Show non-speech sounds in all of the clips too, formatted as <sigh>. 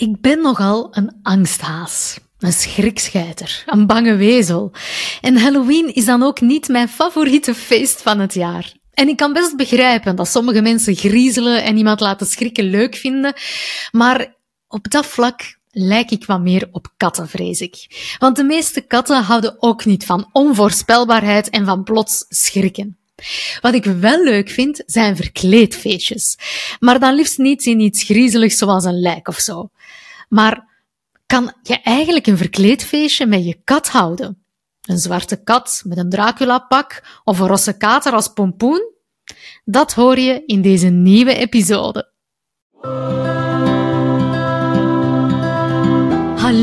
Ik ben nogal een angsthaas. Een schrikscheiter, een bange wezel. En Halloween is dan ook niet mijn favoriete feest van het jaar. En ik kan best begrijpen dat sommige mensen griezelen en iemand laten schrikken leuk vinden, maar op dat vlak lijk ik wat meer op katten, vrees ik. Want de meeste katten houden ook niet van onvoorspelbaarheid en van plots schrikken. Wat ik wel leuk vind, zijn verkleedfeestjes. Maar dan liefst niet in iets griezeligs zoals een lijk of zo. Maar kan je eigenlijk een verkleedfeestje met je kat houden? Een zwarte kat met een Dracula-pak of een rosse kater als pompoen? Dat hoor je in deze nieuwe episode.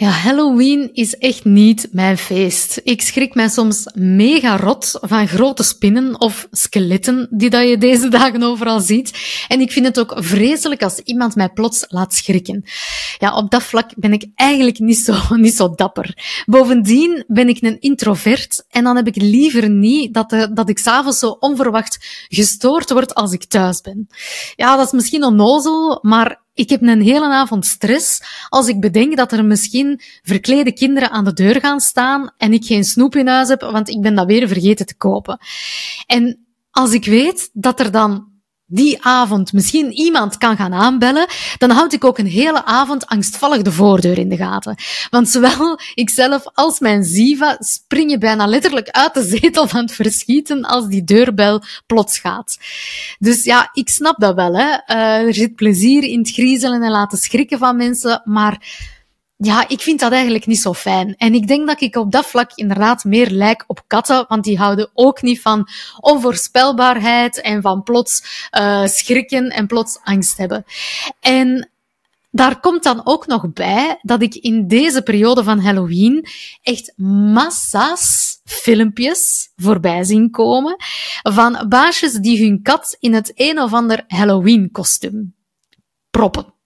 Ja, Halloween is echt niet mijn feest. Ik schrik mij soms mega rot van grote spinnen of skeletten die dat je deze <laughs> dagen overal ziet. En ik vind het ook vreselijk als iemand mij plots laat schrikken. Ja, op dat vlak ben ik eigenlijk niet zo, <laughs> niet zo dapper. Bovendien ben ik een introvert en dan heb ik liever niet dat, de, dat ik s'avonds zo onverwacht gestoord word als ik thuis ben. Ja, dat is misschien onnozel, maar ik heb een hele avond stress als ik bedenk dat er misschien verklede kinderen aan de deur gaan staan en ik geen snoep in huis heb, want ik ben dat weer vergeten te kopen. En als ik weet dat er dan die avond misschien iemand kan gaan aanbellen, dan houd ik ook een hele avond angstvallig de voordeur in de gaten. Want zowel ikzelf als mijn Ziva springen bijna letterlijk uit de zetel van het verschieten als die deurbel plots gaat. Dus ja, ik snap dat wel. Hè. Uh, er zit plezier in het griezelen en laten schrikken van mensen, maar ja, ik vind dat eigenlijk niet zo fijn. En ik denk dat ik op dat vlak inderdaad meer lijk op katten, want die houden ook niet van onvoorspelbaarheid en van plots uh, schrikken en plots angst hebben. En daar komt dan ook nog bij dat ik in deze periode van Halloween echt massa's filmpjes voorbij zien komen van baasjes die hun kat in het een of ander Halloween kostuum proppen.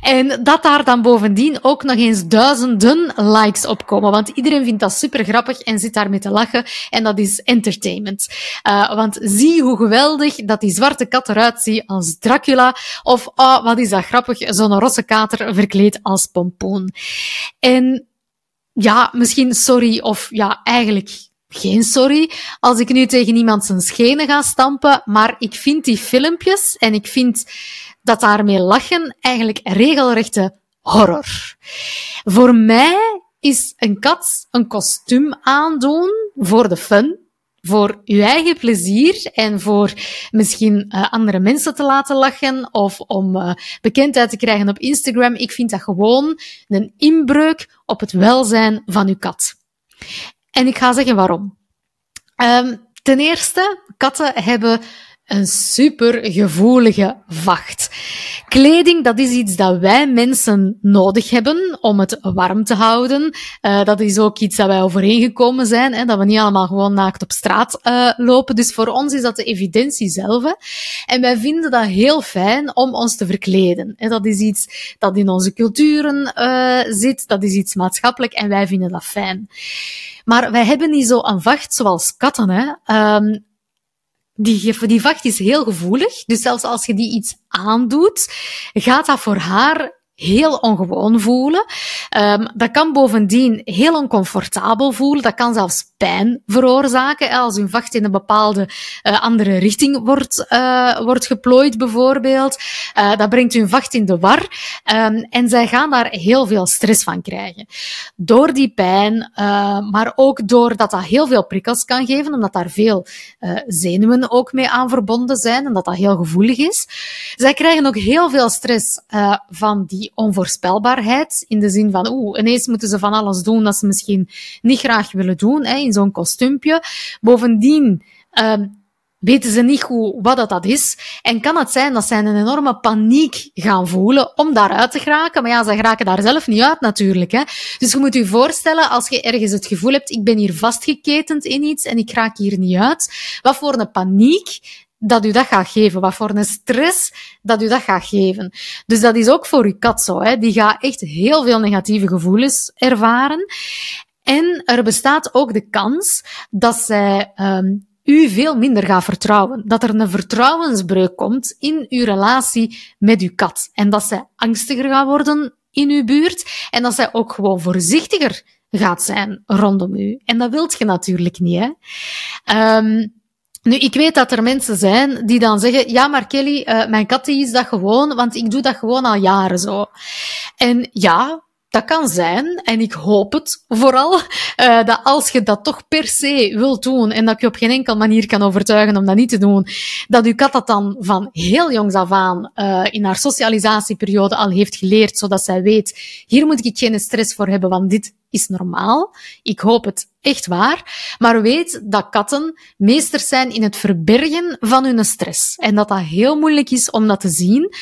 En dat daar dan bovendien ook nog eens duizenden likes op komen. Want iedereen vindt dat super grappig en zit daarmee te lachen. En dat is entertainment. Uh, want zie hoe geweldig dat die zwarte kat eruit ziet als Dracula. Of, oh, wat is dat grappig, zo'n rosse kater verkleed als pompoen. En ja, misschien sorry of ja, eigenlijk geen sorry als ik nu tegen iemand zijn schenen ga stampen, maar ik vind die filmpjes en ik vind dat daarmee lachen eigenlijk regelrechte horror. Voor mij is een kat een kostuum aandoen voor de fun, voor uw eigen plezier en voor misschien uh, andere mensen te laten lachen of om uh, bekendheid te krijgen op Instagram. Ik vind dat gewoon een inbreuk op het welzijn van uw kat. En ik ga zeggen waarom. Um, ten eerste, katten hebben een super gevoelige vacht. Kleding, dat is iets dat wij mensen nodig hebben om het warm te houden. Uh, dat is ook iets dat wij overeengekomen zijn, hè, dat we niet allemaal gewoon naakt op straat uh, lopen. Dus voor ons is dat de evidentie zelf. En wij vinden dat heel fijn om ons te verkleden. Dat is iets dat in onze culturen uh, zit, dat is iets maatschappelijk en wij vinden dat fijn. Maar wij hebben niet zo een vacht zoals katten. Hè. Um, die, die vacht is heel gevoelig. Dus zelfs als je die iets aandoet, gaat dat voor haar heel ongewoon voelen. Um, dat kan bovendien heel oncomfortabel voelen. Dat kan zelfs pijn veroorzaken als uw vacht in een bepaalde uh, andere richting wordt, uh, wordt geplooid, bijvoorbeeld. Uh, dat brengt uw vacht in de war. Um, en zij gaan daar heel veel stress van krijgen. Door die pijn, maar ook doordat dat heel veel prikkels kan geven, omdat daar veel zenuwen ook mee aan verbonden zijn en dat dat heel gevoelig is. Zij krijgen ook heel veel stress van die onvoorspelbaarheid. In de zin van, oeh, ineens moeten ze van alles doen dat ze misschien niet graag willen doen, hè, in zo'n kostuumpje. Bovendien, uh, weten ze niet goed wat dat, dat is. En kan het zijn dat zij een enorme paniek gaan voelen om daaruit te geraken. Maar ja, ze geraken daar zelf niet uit natuurlijk. Hè. Dus je moet je voorstellen, als je ergens het gevoel hebt, ik ben hier vastgeketend in iets en ik raak hier niet uit. Wat voor een paniek dat u dat gaat geven, wat voor een stress dat u dat gaat geven. Dus dat is ook voor uw kat zo. Hè. Die gaat echt heel veel negatieve gevoelens ervaren. En er bestaat ook de kans dat zij um, u veel minder gaat vertrouwen. Dat er een vertrouwensbreuk komt in uw relatie met uw kat. En dat zij angstiger gaat worden in uw buurt. En dat zij ook gewoon voorzichtiger gaat zijn rondom u. En dat wilt je natuurlijk niet, hè. Um, nu, ik weet dat er mensen zijn die dan zeggen, ja, maar Kelly, uh, mijn kat die is dat gewoon, want ik doe dat gewoon al jaren zo. En ja, dat kan zijn, en ik hoop het vooral, uh, dat als je dat toch per se wilt doen en dat je op geen enkele manier kan overtuigen om dat niet te doen, dat je kat dat dan van heel jongs af aan uh, in haar socialisatieperiode al heeft geleerd, zodat zij weet, hier moet ik geen stress voor hebben, want dit is normaal. Ik hoop het echt waar. Maar weet dat katten meesters zijn in het verbergen van hun stress. En dat dat heel moeilijk is om dat te zien.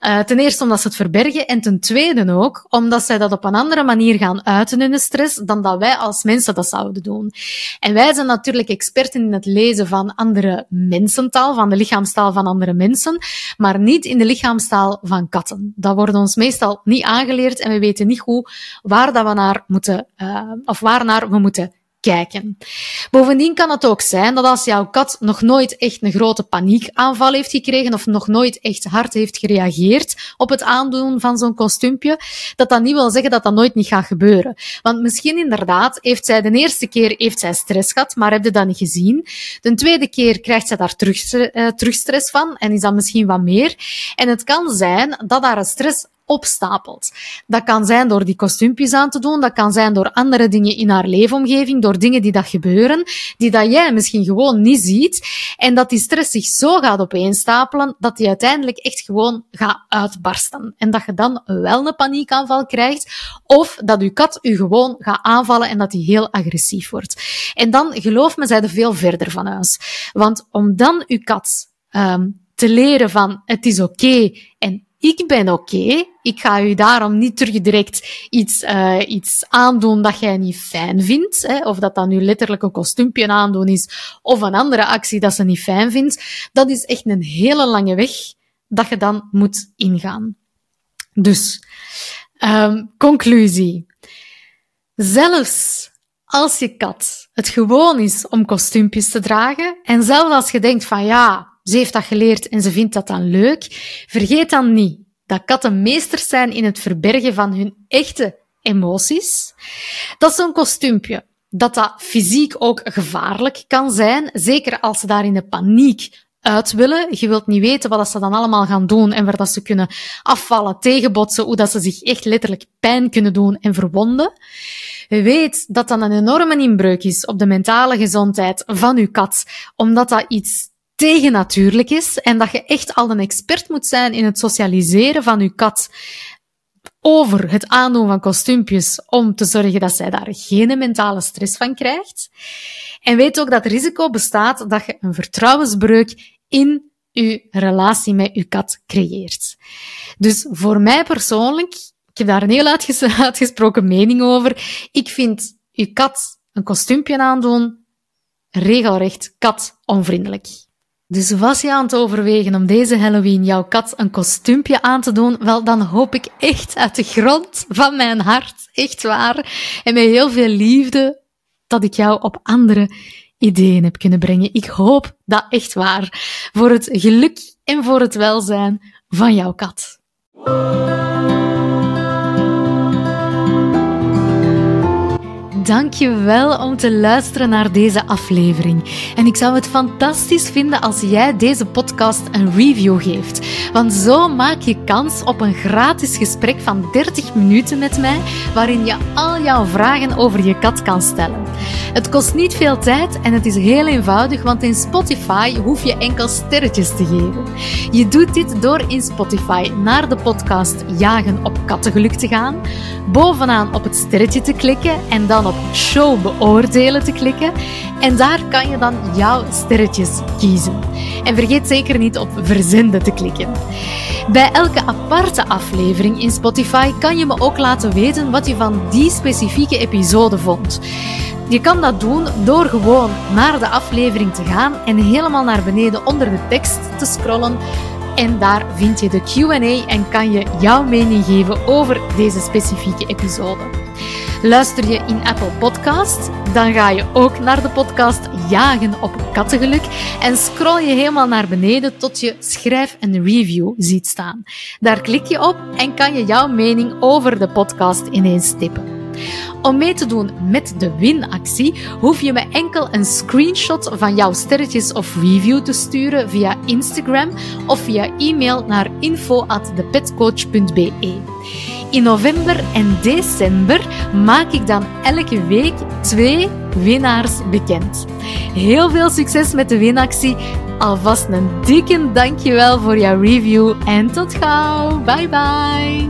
Uh, ten eerste omdat ze het verbergen en ten tweede ook omdat zij dat op een andere manier gaan uiten hun stress dan dat wij als mensen dat zouden doen. En wij zijn natuurlijk experten in het lezen van andere mensentaal, van de lichaamstaal van andere mensen, maar niet in de lichaamstaal van katten. Dat wordt ons meestal niet aangeleerd en we weten niet hoe waar dat we naar moeten, uh, of waarnaar we moeten kijken. Bovendien kan het ook zijn dat als jouw kat nog nooit echt een grote paniekaanval heeft gekregen of nog nooit echt hard heeft gereageerd op het aandoen van zo'n kostuumpje, dat dat niet wil zeggen dat dat nooit niet gaat gebeuren. Want misschien inderdaad heeft zij de eerste keer heeft zij stress gehad, maar heb je dat niet gezien. De tweede keer krijgt zij daar terug, uh, terugstress van en is dat misschien wat meer. En het kan zijn dat haar stress opstapelt. Dat kan zijn door die kostuumpjes aan te doen, dat kan zijn door andere dingen in haar leefomgeving, door dingen die dat gebeuren, die dat jij misschien gewoon niet ziet, en dat die stress zich zo gaat opeenstapelen, dat die uiteindelijk echt gewoon gaat uitbarsten. En dat je dan wel een paniekaanval krijgt, of dat je kat u gewoon gaat aanvallen en dat die heel agressief wordt. En dan, geloof me, zij er veel verder van huis. Want om dan uw kat um, te leren van het is oké en ik ben oké. Ik ga u daarom niet terug direct iets, uh, iets aandoen dat jij niet fijn vindt. Hè, of dat dat nu letterlijk een kostuumpje aandoen is, of een andere actie dat ze niet fijn vindt. Dat is echt een hele lange weg dat je dan moet ingaan. Dus, um, conclusie. Zelfs als je kat het gewoon is om kostuumpjes te dragen, en zelfs als je denkt van ja, ze heeft dat geleerd en ze vindt dat dan leuk. Vergeet dan niet dat katten meesters zijn in het verbergen van hun echte emoties. Dat is zo'n kostuumpje. Dat dat fysiek ook gevaarlijk kan zijn, zeker als ze daar in de paniek uit willen. Je wilt niet weten wat ze dan allemaal gaan doen en waar dat ze kunnen afvallen, tegenbotsen, hoe dat ze zich echt letterlijk pijn kunnen doen en verwonden. Weet dat dat een enorme inbreuk is op de mentale gezondheid van uw kat, omdat dat iets tegennatuurlijk is en dat je echt al een expert moet zijn in het socialiseren van je kat over het aandoen van kostuumpjes om te zorgen dat zij daar geen mentale stress van krijgt. En weet ook dat het risico bestaat dat je een vertrouwensbreuk in je relatie met je kat creëert. Dus voor mij persoonlijk, ik heb daar een heel <laughs> uitgesproken mening over. Ik vind je kat een kostuumpje aandoen regelrecht kat onvriendelijk. Dus was je aan het overwegen om deze Halloween jouw kat een kostuumpje aan te doen? Wel, dan hoop ik echt uit de grond van mijn hart, echt waar, en met heel veel liefde, dat ik jou op andere ideeën heb kunnen brengen. Ik hoop dat echt waar. Voor het geluk en voor het welzijn van jouw kat. Dank je wel om te luisteren naar deze aflevering. En ik zou het fantastisch vinden als jij deze podcast een review geeft. Want zo maak je kans op een gratis gesprek van 30 minuten met mij, waarin je al jouw vragen over je kat kan stellen. Het kost niet veel tijd en het is heel eenvoudig, want in Spotify hoef je enkel sterretjes te geven. Je doet dit door in Spotify naar de podcast Jagen op Kattengeluk te gaan, bovenaan op het sterretje te klikken en dan op Show beoordelen te klikken. En daar kan je dan jouw sterretjes kiezen. En vergeet zeker niet op verzenden te klikken. Bij elke aparte aflevering in Spotify kan je me ook laten weten wat je van die specifieke episode vond. Je kan dat doen door gewoon naar de aflevering te gaan en helemaal naar beneden onder de tekst te scrollen. En daar vind je de QA en kan je jouw mening geven over deze specifieke episode. Luister je in Apple Podcast, dan ga je ook naar de podcast Jagen op Kattengeluk en scroll je helemaal naar beneden tot je schrijf een review ziet staan. Daar klik je op en kan je jouw mening over de podcast ineens tippen. Om mee te doen met de winactie hoef je me enkel een screenshot van jouw sterretjes of review te sturen via Instagram of via e-mail naar info@thepetcoach.be. In november en december maak ik dan elke week twee winnaars bekend. Heel veel succes met de winactie. Alvast een dikke dankjewel voor jouw review en tot gauw. Bye bye.